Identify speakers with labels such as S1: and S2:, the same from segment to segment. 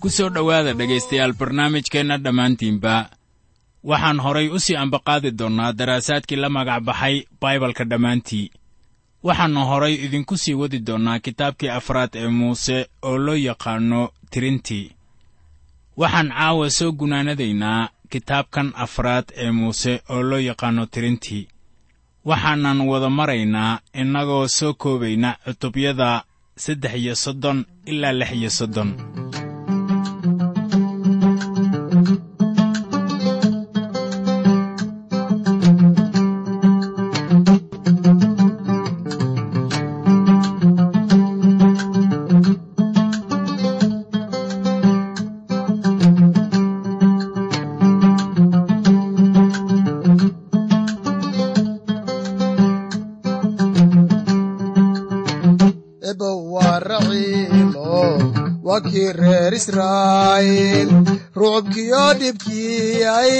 S1: ku soo dhowaada dhegaystayaal barnaamijkeenna dhammaantiinba. Waxaan horay u sii ambaqaadi doonnaa daraasaadkii la magac baxay baibalka dhammaantii. Waxaannu horay idinku sii wadi doonnaa kitaabkii afraad ee muuse oo loo yaqaanno tirintii. Waxaan caawa soo gunaanadaynaa kitaabkan afraad ee muuse oo loo yaqaanno tirintii waxaanan wada maraynaa innagoo soo koobayna cutubyada saddex iyo soddon ilaa lix iyo soddon
S2: dhibkiyay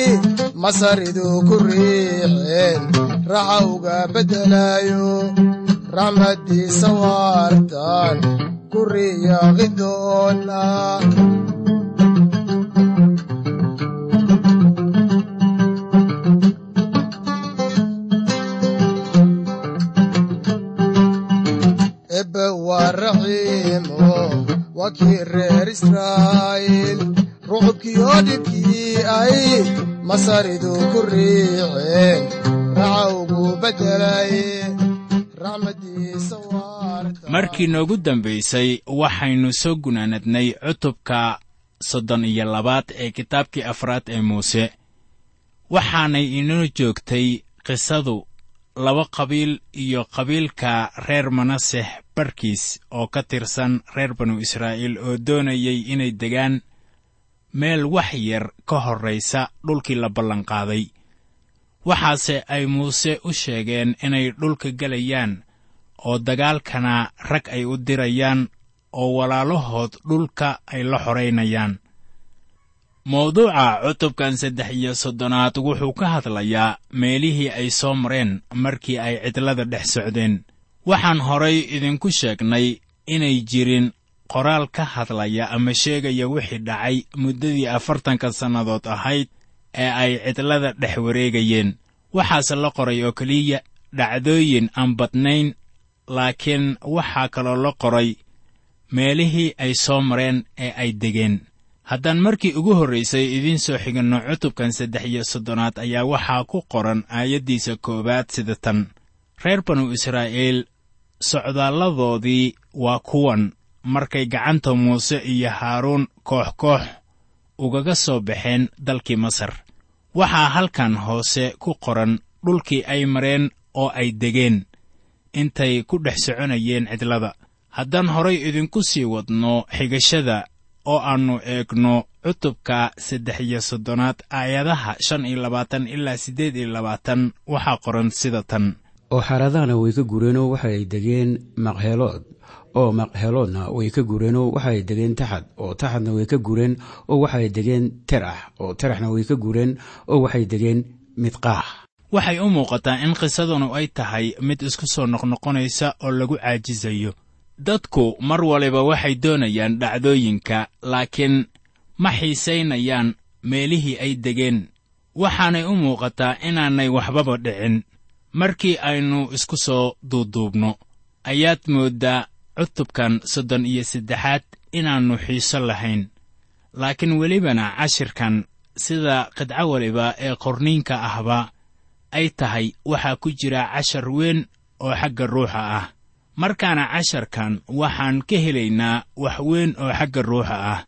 S2: masaridu ku riixeen raxa uga beddelayo raxmaddiisa waartan ku riyaaqi masaridu ku riixeen raxa ugu beddelay
S1: markii noogu dambaysay waxaynu soo gunaanadnay cutubka soddon iyo labaad ee kitaabkii afraad ee muuse. Waxaanay inoo joogtay qisadu laba qabiil iyo qabiilka reer manasex barkiis oo ka tirsan reer banu israa'iil oo doonayay inay degaan meel wax yar ka horraysa dhulkii la ballanqaaday. Waxaase ay muuse u sheegeen inay dhulka gelayaan oo dagaalkana rag ay u dirayaan oo walaalahood dhulka ay la xoraynayaan mawduuca cutubkan saddex iyo soddonaad wuxuu ka hadlayaa meelihii ay soo mareen markii ay cidlada dhex socdeen. Waxaan horay idinku sheegnay inay jirin qoraal ka hadlaya ama sheegaya wixii dhacay muddadii afartanka sannadood ahayd ee ay cidlada dhex wareegayeen. Waxaase la qoray oo keliya dhacdooyin aan badnayn laakiin waxaa kaloo la qoray meelihii ay soo mareen ee ay degeen. Haddaan markii ugu horraysay idiin soo xiganno cutubkan saddex iyo soddonaad ayaa waxaa ku qoran aayaddiisa koowaad sida tan. Reer banu israa'iil socdaalladoodii waa kuwan markay gacanta muuse iyo haaruun koox koox ugaga soo baxeen dalkii masar. Waxaa halkan hoose ku qoran dhulkii ay mareen oo ay degeen. Intay ku dhex soconayeen cidlada. Haddaan horay idinku sii wadno xigashada oo aannu eegno cutubka saddex iyo soddonaad aayadaha shan iyo labaatan ilaa siddeed iyo labaatan waxaa qoran sida tan.
S3: Oo xaradahana way ka gureenoo waxa ay degeen maqheelood oo maqheeloodna way ka gureenoo waxa ay degeen taxad oo taxadna way ka gureen oo waxaay degeen terax oo teraxna way ka gureen oo waxay degeen midqaax
S1: waxay u muuqataa in qisadanu ay tahay mid isku soo noqnoqonaysa oo lagu caajisayo. Dadku mar waliba waxay doonayaan dhacdooyinka laakiin ma xiisaynayaan meelihii ay degeen. Waxaanay u muuqataa inaanay waxbaba dhicin. Markii aynu isku soo duuduubno ayaad mooddaa cutubkan soddon iyo saddexaad inaannu xiiso lahayn. Laakiin welibana cashirkan sida qidco waliba ee qorniinka ahba ay tahay waxaa ku jira cashar weyn oo xagga ruuxa ah. Markaana casharkan waxaan ka helaynaa wax weyn oo xagga ruuxa ah.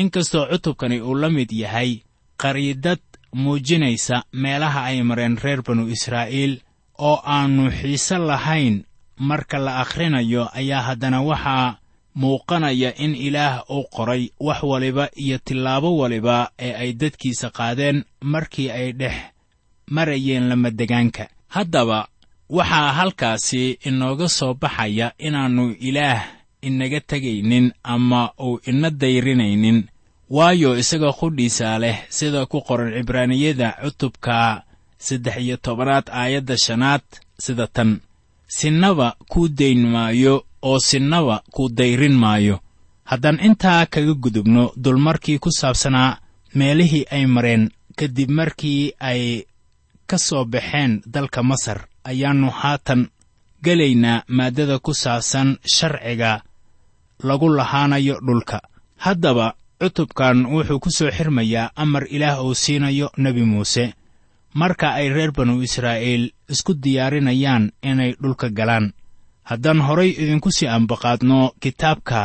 S1: Inkastoo cutubkani uu la mid yahay qariidad muujinaysa meelaha ay mareen reer banu israa'iil oo aannu xiise lahayn marka la akhrinayo ayaa haddana waxaa muuqanaya in ilaah uu qoray wax waliba iyo tillaabo waliba ee ay dadkiisa qaadeen markii ay dhex marayeen lamadegaanka haddaba waxaa halkaasi inooga soo baxaya inaannu ilaah inaga tegaynin ama uu ina dayrinaynin waayo isaga qudhiisa leh sida ku qoran cibraaniyada cutubka saddex iyo tobanaad aayadda shanaad sida tan sinnaba kuu dayn maayo oo sinnaba kuu dayrin maayo. Haddaan intaa kaga gudubno dulmarkii ku saabsanaa meelihii ay mareen kadib markii ay ka soo baxeen dalka masar ayaannu haatan gelaynaa maaddada ku saabsan sharciga lagu lahaanayo dhulka. Haddaba cutubkan wuxuu ku soo xirmayaa amar ilaah uu siinayo nebi muuse marka ay reer banu israa'iil isku diyaarinayaan inay dhulka galaan. Haddaan horay idinku sii ambaqaadno kitaabka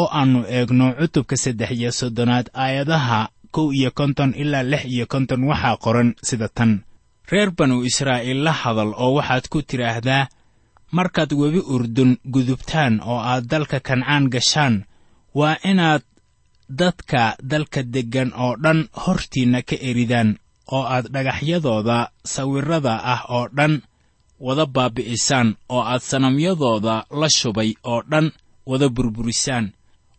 S1: oo aannu eegno cutubka saddex iyo soddonaad aayadaha kow iyo konton ilaa lix iyo konton waxaa qoran sida tan. Reer banu israa'iil la hadal oo waxaad ku tidhaahdaa markaad webi urdun gudubtaan oo aad dalka kancaan gashaan waa inaad dadka dalka deggan oo dhan hortiinna ka eridaan oo aad dhagaxyadooda sawirrada ah oo dhan wada baabi'isaan oo aad sanamyadooda la shubay oo dhan wada burburisaan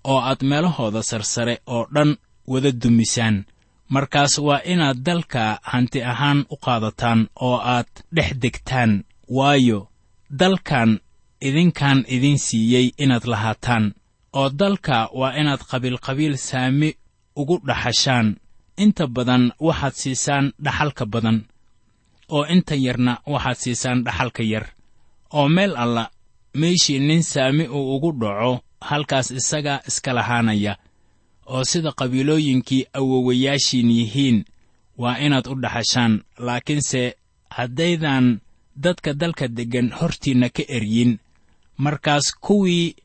S1: oo aad meelahooda sarsare oo dhan wada dumisaan. Markaas waa inaad dalka hanti ahaan u qaadataan oo aad dhex degtaan. Waayo dalkan idinkan idin siiyey inaad lahaataan oo dalka waa inaad qabiilqabiil saami ugu dhaxashaan inta badan waxaad siisaan dhaxalka badan oo inta yarna waxaad siisaan dhaxalka yar. Oo meel alla meeshii nin saami uu ugu dhaco halkaas isaga iska lahaanaya. Oo sida qabiilooyinkii awowayaashiin yihiin waa inaad u dhaxashaan. Laakiinse haddaydan dadka dalka deggan hortiinna ka eryin markaas kuwii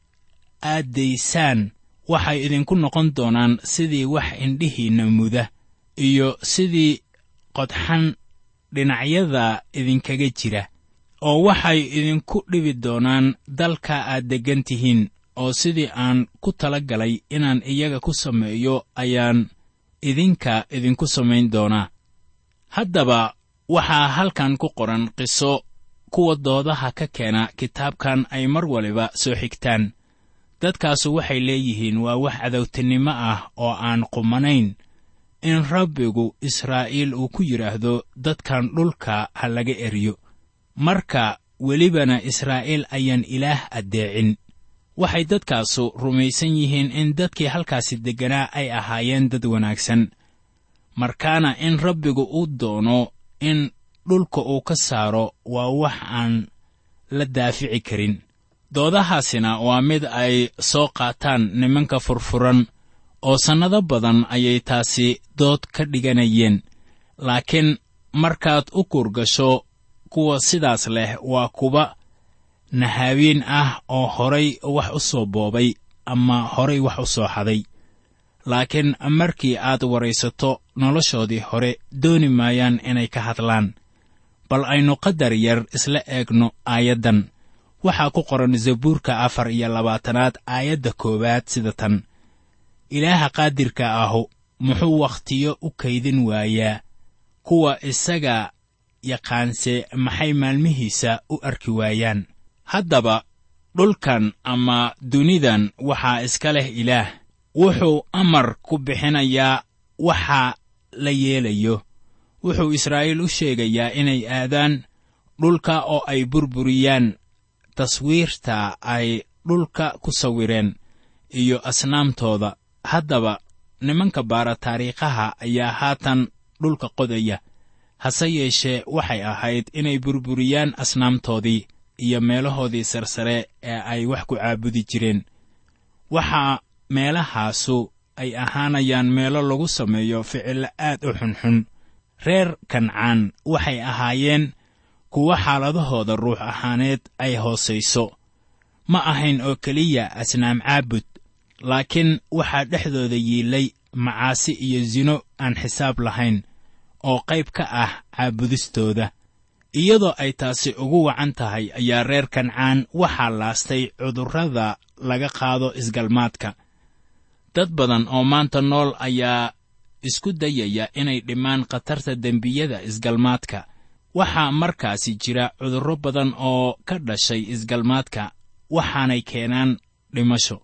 S1: aad daysaan waxay idinku noqon doonaan sidii wax indhihiinna muda iyo sidii qodxan dhinacyada idinkaga jira oo waxay idinku dhibi doonaan dalka aad deggan tihiin oo sidii aan ku tala galay inaan iyaga ku sameeyo ayaan idinka idinku samayn doonaa. Haddaba waxaa halkan ku qoran qiso kuwa doodaha ka keena kitaabkan ay mar waliba soo xigtaan. Dadkaasu waxay leeyihiin waa wax cadowtinimo ah oo aan qumanayn in rabbigu israa'iil uu ku yidhaahdo dadkan dhulka ha laga eriyo. Marka welibana israa'iil ayaan ilaah addeecin. Waxay dadkaasu rumaysan yihiin in dadkii halkaasi degganaa ay ahaayeen dad wanaagsan. Markaana in rabbigu uu doono in dhulka uu ka saaro waa wax aan la daafici karin. Doodahaasina waa mid ay soo qaataan nimanka furfuran oo sannado badan ayay taasi dood ka dhiganayeen. Laakiin markaad u kurgasho kuwa sidaas leh waa kuwa nahaabiin ah oo horay wax u soo boobay ama horay wax u soo xaday laakiin markii aad waraysato noloshoodii hore dooni maayaan inay ka hadlaan. Bal aynu qadar yar isla eegno aayaddan. Waxaa ku qoran zabuurka afar iyo labaatanaad aayadda koowaad sida tan ilaaha qaadirka ahu muxuu wakhtiyo u kaydin waayaa. Kuwa isaga yaqaanse maxay maalmihiisa u arki waayaan? Haddaba dhulkan ama dunidan waxaa iska leh ilaah. Wuxuu amar ku bixinayaa waxa la yeelayo. Wuxuu israa'iil u sheegayaa inay aadaan dhulka oo ay burburiyaan taswiirta ay dhulka ku sawireen iyo asnaamtooda haddaba nimanka baara taariikhaha ayaa haatan dhulka qodaya hase yeeshee waxay ahayd inay burburiyaan asnaamtoodii iyo meelahoodii sarsare ee ay wax ku caabudi jireen. Waxaa meelahaasu ay ahaanayaan meelo lagu sameeyo ficillo aad u xunxun. Reer kancaan waxay ahaayeen kuwo xaaladahooda ruux ahaaneed ay hoosayso ma ahayn oo keliya asnaam caabud laakiin waxaa dhexdooda yiilay macaasi iyo sino aan xisaab lahayn oo qayb ka ah caabudistooda. Iyadoo ay taasi ugu wacan tahay ayaa reer kancaan waxaa laastay cudurrada laga qaado isgalmaadka. Dad badan oo maanta nool ayaa isku dayaya inay dhimaan khatarta dembiyada isgalmaadka. Waxaa markaasi jira cudurro badan oo ka dhashay isgalmaadka waxaanay keenaan dhimasho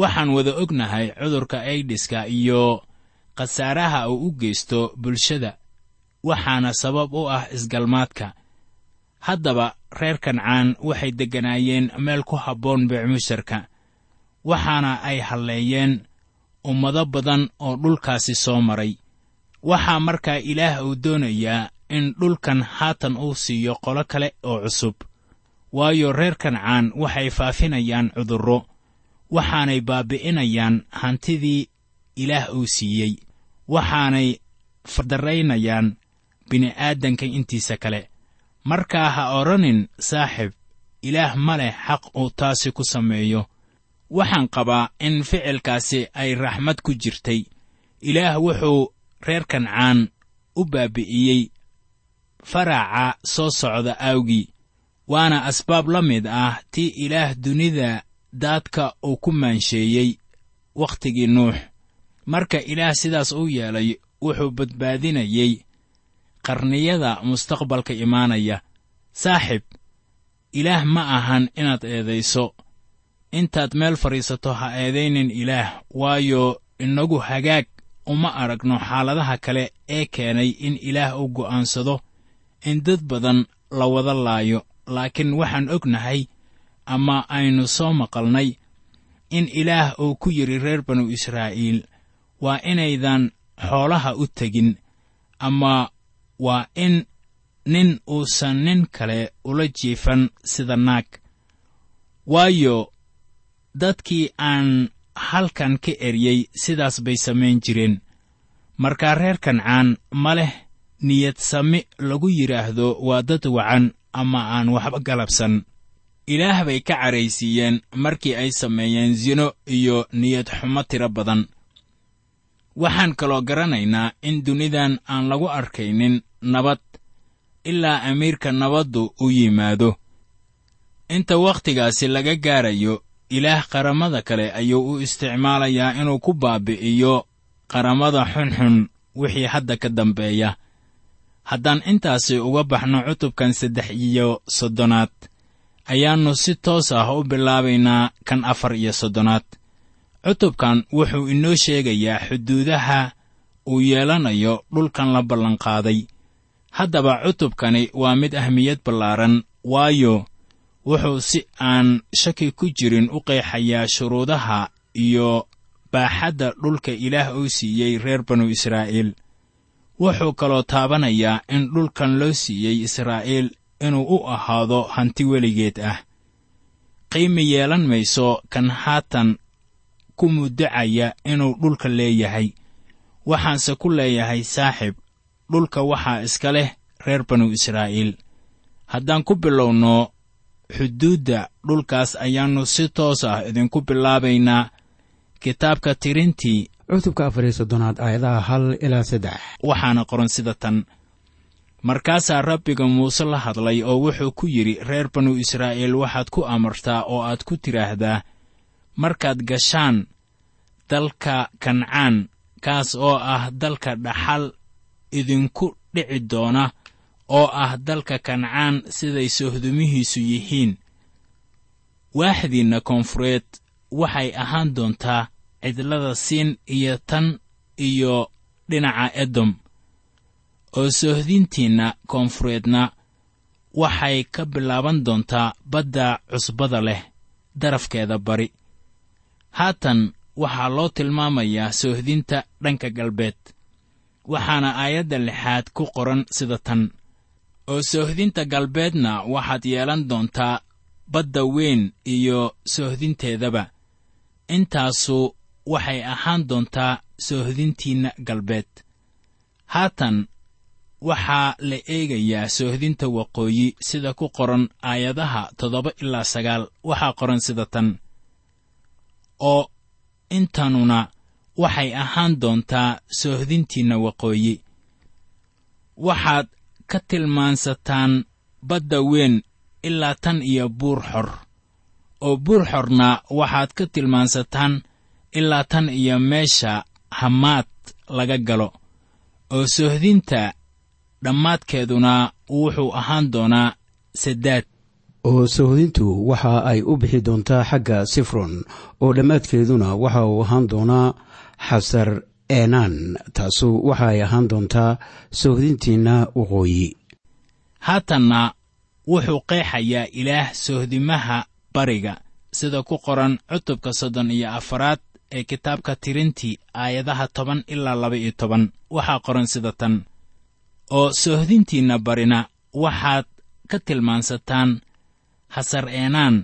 S1: waxaan wada ognahay cudurka aidiska iyo khasaaraha uu u geysto bulshada waxaana sabab u ah isgalmaadka. Haddaba reer kancaan waxay degganaayeen meel ku habboon beecmusharka waxaana ay halleeyeen ummado badan oo dhulkaasi soo maray. Waxaa markaa ilaah uu doonayaa in dhulkan haatan uu siiyo qolo kale oo cusub. Waayo reer kancaan waxay faafinayaan cudurro waxaanay baabbi'inayaan hantidii ilaah uu siiyey waxaanay fardaraynayaan bini'aadanka intiisa kale. Markaa ha odhanin saaxib ilaah ma leh xaq uu taasi ku sameeyo. Waxaan qabaa in ficilkaasi ay raxmad ku jirtay. Ilaah wuxuu reer kancaan u baabbi'iyey faraaca soo socda aawgii waana asbaab la mid ah tii ilaah dunida daadka uu ku maansheeyey wakhtigii nuux. Marka ilaah sidaas u yeelay wuxuu badbaadinayey qarniyada mustaqbalka imaanaya. Saaxib ilaah ma ahan inaad eedayso. Intaad meel fadhiisato ha eedaynin ilaah waayo inagu hagaag uma aragno xaaladaha kale ee keenay in ilaah u go'aansado. In dad badan la wada laayo laakiin waxaan ognahay ama aynu soo maqalnay in ilaah uu ku yidhi reer banu israa'iil waa inaydan xoolaha u tegin ama waa in nin uusan nin kale ula jiifan sida naag. Waayo dadkii aan halkan ka eryey sidaas bay samayn jireen. Markaa reer kancaan ma leh niyad sami lagu yidhaahdo waa dad wacan ama aan waxba galabsan ilaah bay ka cadhaysiiyeen markii ay sameeyeen sino iyo niyad xumo tiro badan. Waxaan kaloo garanaynaa in dunidan aan lagu arkaynin nabad ilaa amiirka nabaddu u yimaado. Inta wakhtigaasi laga gaarayo ilaah qaramada kale ayuu u isticmaalayaa inuu ku baabbi'iyo qaramada xunxun wixii hadda ka dambeeya. Haddaan intaasi uga baxno cutubkan saddex iyo soddonaad ayaannu si toos ah u bilaabaynaa kan afar iyo soddonaad. Cutubkan wuxuu inoo sheegayaa xuduudaha uu yeelanayo dhulkan la ballanqaaday. Haddaba cutubkani waa mid ahmiyad ballaaran waayo wuxuu si aan shaki ku jirin u qeexayaa shuruudaha iyo baaxadda dhulka ilaah uu siiyey reer banu israa'iil. Wuxuu kaloo taabanayaa in dhulkan loo siiyey israa'iil inuu u ahaado hanti weligeed ah. Qiimi yeelan mayso kan haatan ku muddacaya inuu dhulka leeyahay. Waxaanse ku leeyahay saaxib dhulka waxaa iska leh reer banu israa'iil. Haddaan ku bilowno xuduudda dhulkaas ayaannu si toos ah idinku bilaabaynaa. Kitaabka tirintii
S3: cutubka afar iyo soddonaad aayadaha hal ilaa saddex.
S1: Waxaana qoran sida tan markaasaa rabbiga muuse la hadlay oo wuxuu ku yidhi reer banu israa'iil waxaad ku amartaa oo aad ku tidhaahdaa markaad gashaan dalka kancaan kaas oo ah dalka dhaxal idinku dhici doona oo ah dalka kancaan siday sohdumihiisu yihiin. Waaxdiinna koonfureed waxay ahaan doontaa cidlada siin iyo tan iyo dhinaca edom oo soohdintiinna koonfureedna waxay ka bilaaban doontaa badda cusbada leh darafkeeda bari. Haatan waxaa loo tilmaamayaa soohdinta dhanka galbeed waxaana aayadda lixaad ku qoran sida tan. Oo soohdinta galbeedna waxaad yeelan doontaa badda weyn iyo soohdinteedaba intaasu waxay ahaan doontaa soohdintiinna galbeed. Haatan waxaa la eegayaa soohdinta waqooyi sida ku qoran aayadaha toddoba ilaa sagaal. Waxaa qoran sida tan oo intanuna waxay ahaan doontaa soohdintiinna waqooyi. Waxaad ka tilmaansataan badda weyn ilaa tan iyo buur xor oo buur xorna waxaad ka tilmaansataan ilaa tan iyo meesha hamaad laga galo oo soohdinta dhammaadkeeduna wuxuu ahaan doonaa sadaad
S3: oo sohdintu waxa ay u bixi doontaa xagga sifron oo dhammaadkeeduna waxa uu ahaan doonaa xasar eenaan taasu waxa ay ahaan doontaa sohdintiinna waqooyi
S1: haatanna wuxuu qeexayaa ilaah sohdimaha bariga sida ku qoran cutubka soddon iyo afaraad ee kitaabka tirintii aayadaha toban ilaa laba iyo toban. Waxaa qoran sida tan oo soohdintiinna barina waxaad ka tilmaansataan hasar eenaan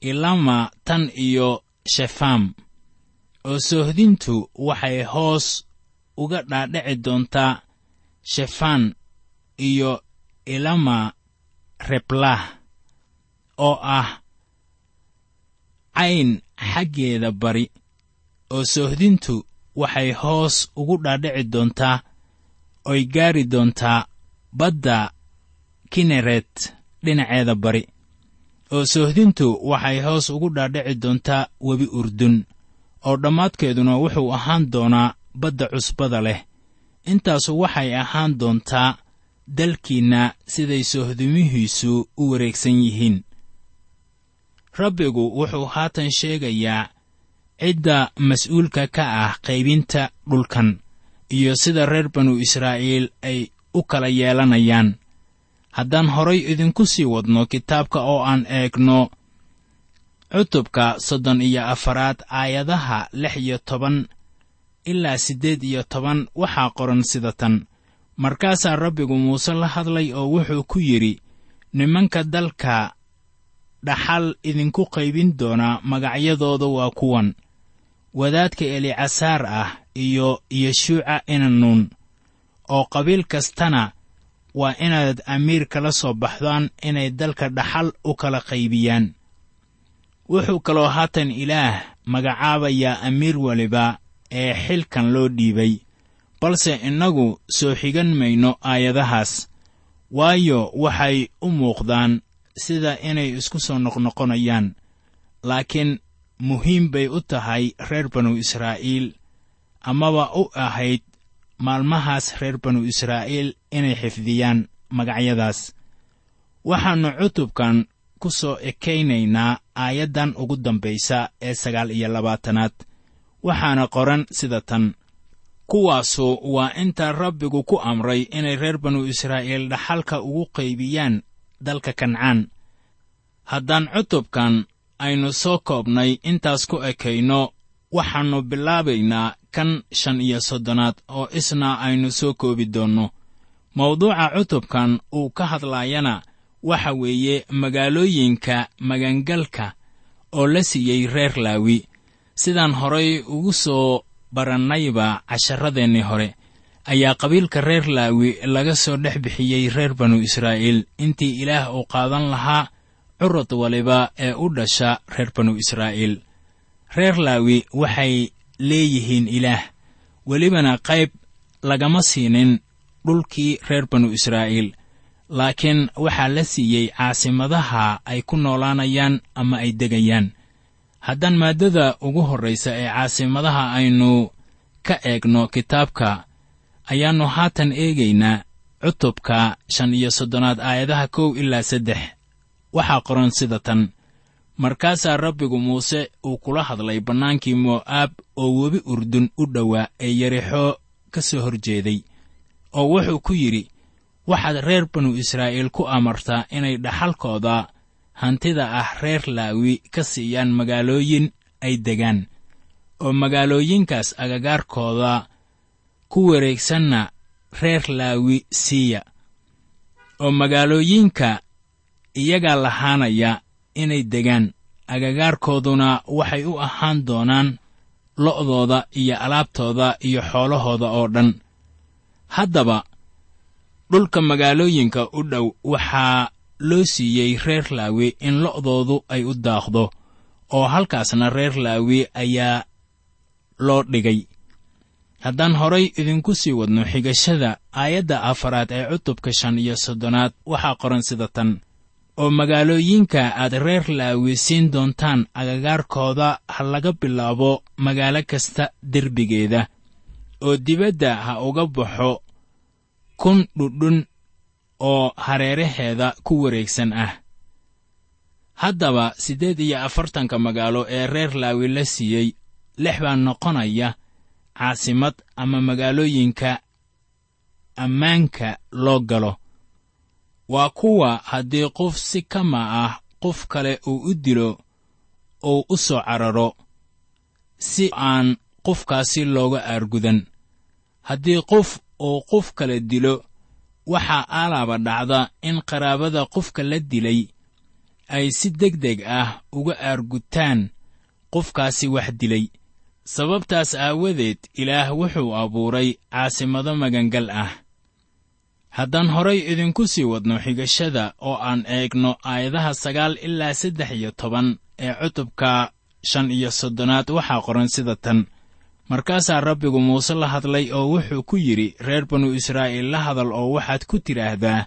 S1: ilama tan iyo shefaam oo soohdintu waxay hoos uga dhaadhici doontaa shefaan iyo ilama reblah oo ah cayn xaggeeda bari oo soohdintu waxay hoos ugu dhaadhici doontaa oy gaari doontaa badda kineret dhinaceeda bari. Oo soohdintu waxay hoos ugu dhaadhici doontaa webi urdun oo dhammaadkeeduna wuxuu ahaan doonaa badda cusbada leh. Intaasu waxay ahaan doontaa dalkiinna siday soohdimihiisu u wareegsan yihiin. Rabbigu wuxuu haatan sheegayaa cidda mas'uulka ka ah qaybinta dhulkan iyo sida reer banu israa'iil ay u kala yeelanayaan. Haddaan horay idinku sii wadno kitaabka oo aan eegno cutubka soddon iyo afaraad aayadaha lix iyo toban ilaa siddeed iyo toban waxaa qoran sida tan. Markaasaa rabbigu muuse la hadlay oo wuxuu ku yidhi nimanka dalka dhaxal idinku qaybin doonaa magacyadooda waa kuwan. Wadaadka elicasaar ah iyo yeshuuca inanuun oo qabiil kastana waa inaad amiir kala soo baxdaan inay dalka dhaxal u kala qaybiyaan. Wuxuu kaloo haatan ilaah magacaabayaa amiir weliba ee xilkan loo dhiibay. Balse innagu soo xigan mayno aayadahaas. Waayo waxay u muuqdaan sida inay isku soo noqnoqonayaan. Laakiin muhiim bay u tahay reer banu israa'iil amaba u ahayd maalmahaas reer banu israa'iil inay xifdiyaan magacyadaas. Waxaannu cutubkan ku soo ekaynaynaa aayaddan ugu dambaysa ee sagaal iyo labaatanaad. Waxaana qoran sida tan. Kuwaasu waa inta rabbigu ku amray inay reer banu israa'iil dhaxalka ugu qaybiyaan dalka kancaan. Haddaan cutubkan aynu soo koobnay intaas ku ekayno waxaannu bilaabaynaa kan shan iyo soddonaad oo isna aynu soo koobi doonno. Mawduuca cutubkan uu ka hadlaayana waxa weeye magaalooyinka magangalka oo la siiyey reer laawi. Sidaan horay ugu soo barannayba casharradeennii hore ayaa qabiilka reer laawi laga soo dhex bixiyey reer banu israa'iil. Intii ilaah uu qaadan lahaa curad waliba ee u dhasha reer banu israa'iil reer laawi waxay leeyihiin ilaah. Welibana qayb lagama siinin dhulkii reer banu israa'iil. Laakiin waxaa la siiyey caasimadaha ay ku noolaanayaan ama ay degayaan. Haddaan maaddada ugu horraysa ee caasimadaha aynu ka eegno kitaabka ayaannu haatan eegaynaa cutubka shan iyo soddonaad aayadaha kow ilaa saddex. Waxaa qoran sida tan markaasaa rabbigu muuse uu kula hadlay bannaankii mo'aab oo webi urdun u dhowaa ee yarixoo ka soo hor jeeday oo wuxuu ku yidhi waxaad reer banu israa'iil ku amartaa inay dhaxalkooda hantida ah reer laawi ka siiyaan magaalooyin ay degaan oo magaalooyinkaas agagaarkooda ku wareegsanna reer laawi siiya oo magaalooyinka iyagaa lahaanaya inay degaan. Agagaarkooduna waxay u ahaan doonaan lo'dooda iyo alaabtooda iyo xoolahooda oo dhan. Haddaba dhulka magaalooyinka u dhow waxaa loo siiyey reer laawi in lo'doodu ay u daaqdo oo halkaasna reer laawi ayaa loo dhigay. Haddaan horay idinku sii wadno xigashada aayadda afaraad ee cutubka shan iyo soddonaad waxaa qoran sida tan oo magaalooyinka aad reer laawi siin doontaan agagaarkooda ha laga bilaabo magaalo kasta derbigeeda oo dibadda ha uga baxo kun dhudhun oo hareeraheeda ku wareegsan ah. Haddaba siddeed iyo afartanka magaalo ee reer laawi la siiyey lix baa noqonaya caasimad ama magaalooyinka ammaanka loo galo waa kuwa haddii qof si kama ah qof kale uu u dilo uu u soo cararo si aan qofkaasi looga aargudan. Haddii qof uu qof kale dilo waxaa aalaaba dhacda in qaraabada qofka la dilay ay si deg deg ah uga aargutaan qofkaasi wax dilay. Sababtaas aawadeed ilaah wuxuu abuuray caasimado magangal ah haddaan horay idinku sii wadno xigashada oo aan eegno aayadaha sagaal ilaa saddex iyo toban ee cutubka shan iyo soddonaad waxaa qoran sida tan. Markaasaa rabbigu muuse la hadlay oo wuxuu ku yidhi reer banu israa'iil la hadal oo waxaad ku tidhaahdaa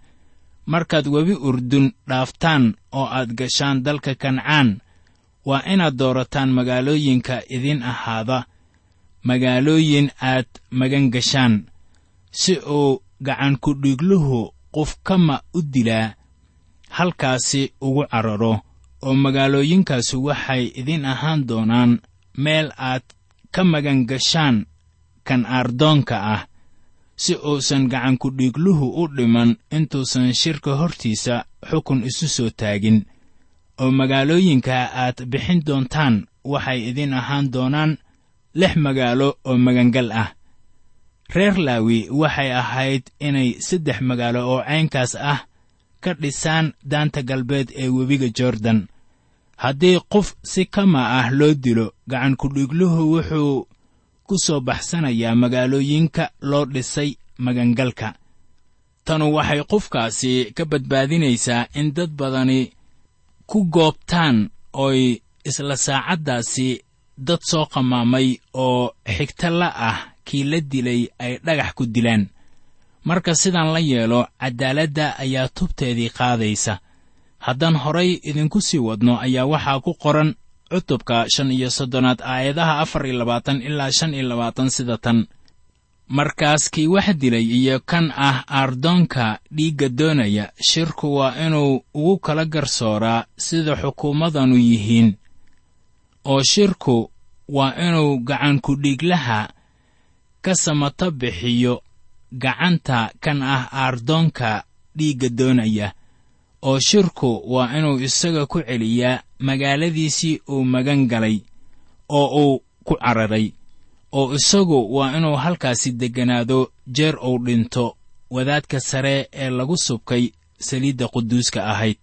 S1: markaad webi urdun dhaaftaan oo aad gashaan dalka kancaan waa inaad doorataan magaalooyinka idin ahaada magaalooyin aad magan gashaan si uu gacankudhigluhu qof kama u dilaa halkaasi ugu cararo oo magaalooyinkaasu waxay idin ahaan doonaan meel aad ka magan gashaan kan aardoonka ah si uusan gacankudhigluhu u dhiman intuusan shirka hortiisa xukun isu soo taagin. Oo magaalooyinka aad bixin doontaan waxay idin ahaan doonaan lix magaalo oo magangal ah reer laawi waxay ahayd inay saddex magaalo oo caynkaas ah ka dhisaan daanta galbeed ee webiga jordan. Haddii qof si kama ah loo dilo gacankudhigluhu wuxuu ku soo baxsanayaa magaalooyinka loo dhisay magangalka. Tanu waxay qofkaasi ka badbaadinaysaa in dad badani ku goobtaan ooy isla saacaddaasi dad soo qamaamay oo xigta la ah kii la dilay ay dhagax ku dilaan. Marka sidaan la yeelo caddaaladda ayaa tubteedii qaadaysa. Haddaan horay idinku sii wadno ayaa waxaa ku qoran cutubka shan iyo soddonaad aayadaha afar iyo labaatan ilaa shan iyo labaatan sida tan. Markaas kii wax dilay iyo kan ah aardoonka dhiigga doonaya shirku waa inuu ugu kala garsooraa sida xukuumadanu yihiin. Oo shirku waa inuu gacankudhiiglaha ka samata bixiyo gacanta kan ah aardoonka dhiigga doonaya oo shirku waa inuu isaga ku celiyaa magaaladiisii uu magan galay oo uu ku cararay oo isagu waa inuu halkaasi degganaado jeer uu dhinto wadaadka sare ee lagu subkay saliidda quduuska ahayd.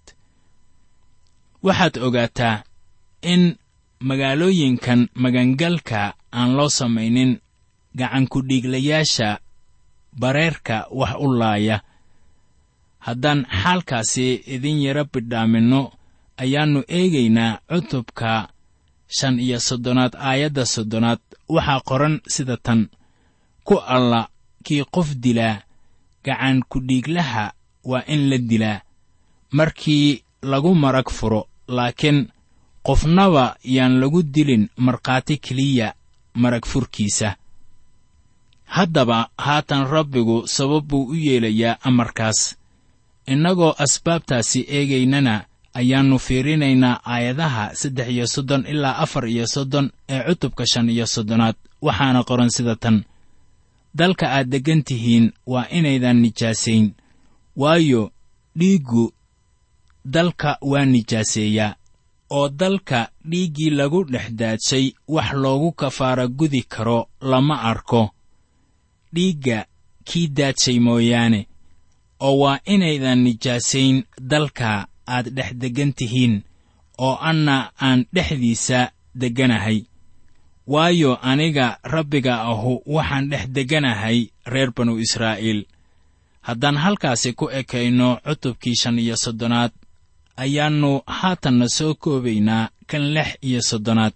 S1: Waxaad ogaataa in magaalooyinkan magangalka aan loo samaynin gacankudhiiglayaasha bareerka wax u laaya. Haddaan xaalkaasi idin yara bidhaaminno ayaannu eegaynaa cutubka shan iyo soddonaad aayadda soddonaad waxaa qoran sida tan. Ku alla kii qof dilaa gacankudhiiglaha waa in la dilaa. Markii lagu marag furo laakiin qofnaba yaan lagu dilin markhaati keliya marag furkiisa haddaba haatan rabbigu sabab buu u yeelayaa amarkaas. Innagoo asbaabtaasi eegaynana ayaannu fiirinaynaa aayadaha saddex iyo soddon ilaa afar iyo soddon ee cutubka shan iyo soddonaad. Waxaana qoran sida tan. Dalka aad deggan tihiin waa inaydan nijaasayn waayo dhiiggu dalka waa nijaaseeyaa. Oo dalka dhiiggii lagu dhex daadshay wax loogu kafaara gudi karo lama arko dhiigga kii daadshay mooyaane oo waa inaydan nijaasayn dalka aad dhex deggan tihiin oo anna aan dhexdiisa degganahay. Waayo aniga rabbiga ahu waxaan dhex degganahay reer banu israa'iil. Haddaan halkaasi ku ekayno cutubkii shan iyo soddonaad ayaannu haatanna soo koobaynaa kan lix iyo soddonaad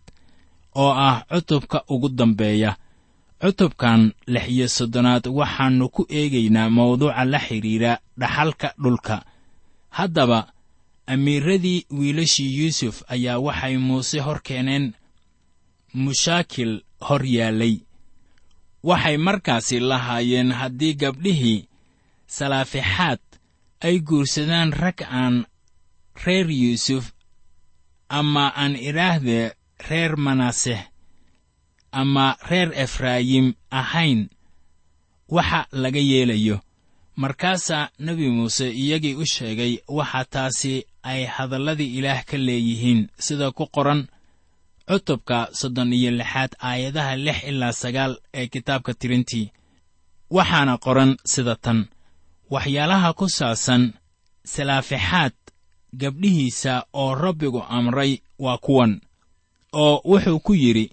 S1: oo ah cutubka ugu dambeeya cutubkan lix iyo soddonaad waxaannu ku eegaynaa mawduuca la xidhiidha dhaxalka dhulka. Haddaba amiiradii wiilashii yuusuf ayaa waxay muuse hor keeneen mushaakil hor yaallay. Waxay markaasi lahaayeen haddii gabdhihii salaafixaad ay guursadaan rag aan reer yuusuf ama aan idhaahdee reer manaseh ama reer efraayim ahayn waxa laga yeelayo. Markaasaa nebi muuse iyagii u sheegay waxa taasi ay hadalladii ilaah ka leeyihiin sida ku qoran cutubka soddon iyo lixaad aayadaha lix ilaa sagaal ee kitaabka tirintii waxaana qoran sida tan. Waxyaalaha ku saabsan salaafixaad gabdhihiisa oo rabbigu amray waa kuwan oo wuxuu ku yidhi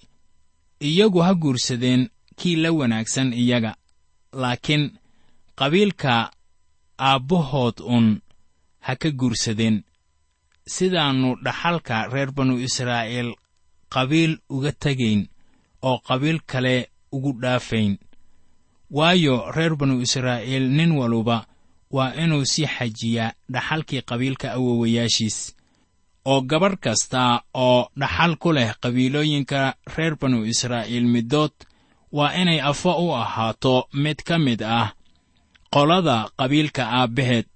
S1: iyagu ha guursadeen kii la wanaagsan iyaga laakiin qabiilka aabbahood un ha ka guursadeen. Sidaannu dhaxalka reer banu israa'iil qabiil uga tegayn oo qabiil kale ugu dhaafayn. Waayo reer banu israa'iil nin waluba waa inuu sii xajiyaa dhaxalkii qabiilka awowayaashiis oo gabadh kasta oo dhaxal ku leh qabiilooyinka reer banu israa'iil middood waa inay afo u ahaato mid ka mid ah qolada qabiilka aabbaheed.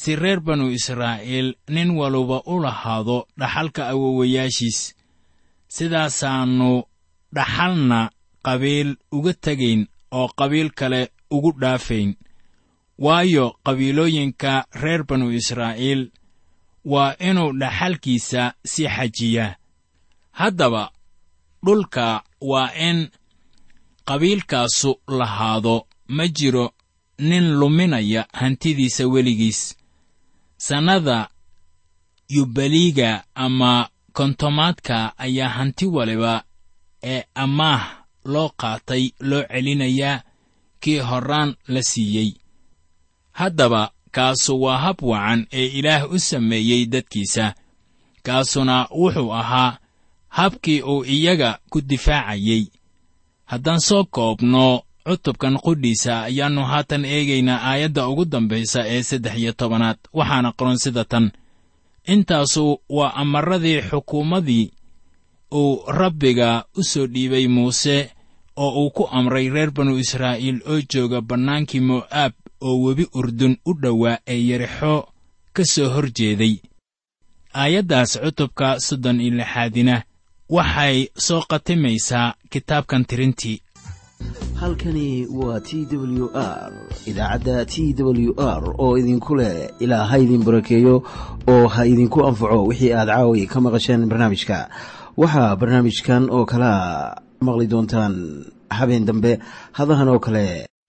S1: Si reer banu israa'iil nin waluba u lahaado dhaxalka awowayaashiis sidaasaannu dhaxalna qabiil uga tegayn oo qabiil kale ugu dhaafayn. Waayo qabiilooyinka reer banu israa'iil waa inuu dhaxalkiisa sii xajiyaa haddaba dhulka waa in qabiilkaasu lahaado ma jiro nin luminaya hantidiisa weligiis. Sannada yubaliiga ama kontomaadka ayaa hanti waliba ee amaah loo qaatay loo celinayaa kii horraan la siiyey. Haddaba kaasu waa hab wacan ee ilaah u sameeyey dadkiisa. Kaasuna wuxuu ahaa habkii uu iyaga ku difaacayey. Haddaan soo koobno cutubkan qudhiisa ayaannu haatan eegaynaa aayadda ugu dambaysa ee saddex iyo tobanaad waxaana qoran sida tan. Intaasu waa amaradii xukuumaddii uu rabbiga u soo dhiibay muuse oo uu ku amray reer banu israa'iil oo jooga bannaankii mo'aab oo webi urdun u dhowaa ee yarixo ka soo hor jeeday aayaddaas cutubka soddon iyo lixaadina waxay soo khatimaysaa kitaabkan tirintii.
S4: Halkani waa t w r idaacadda t w r oo idinku leh ilaa ha idin barakeeyo oo ha idinku anfaco wixii aad caawi ka maqasheen barnaamijka. Waxaa barnaamijkan oo kalaa maqli doontaan habeen dambe hadahan oo kale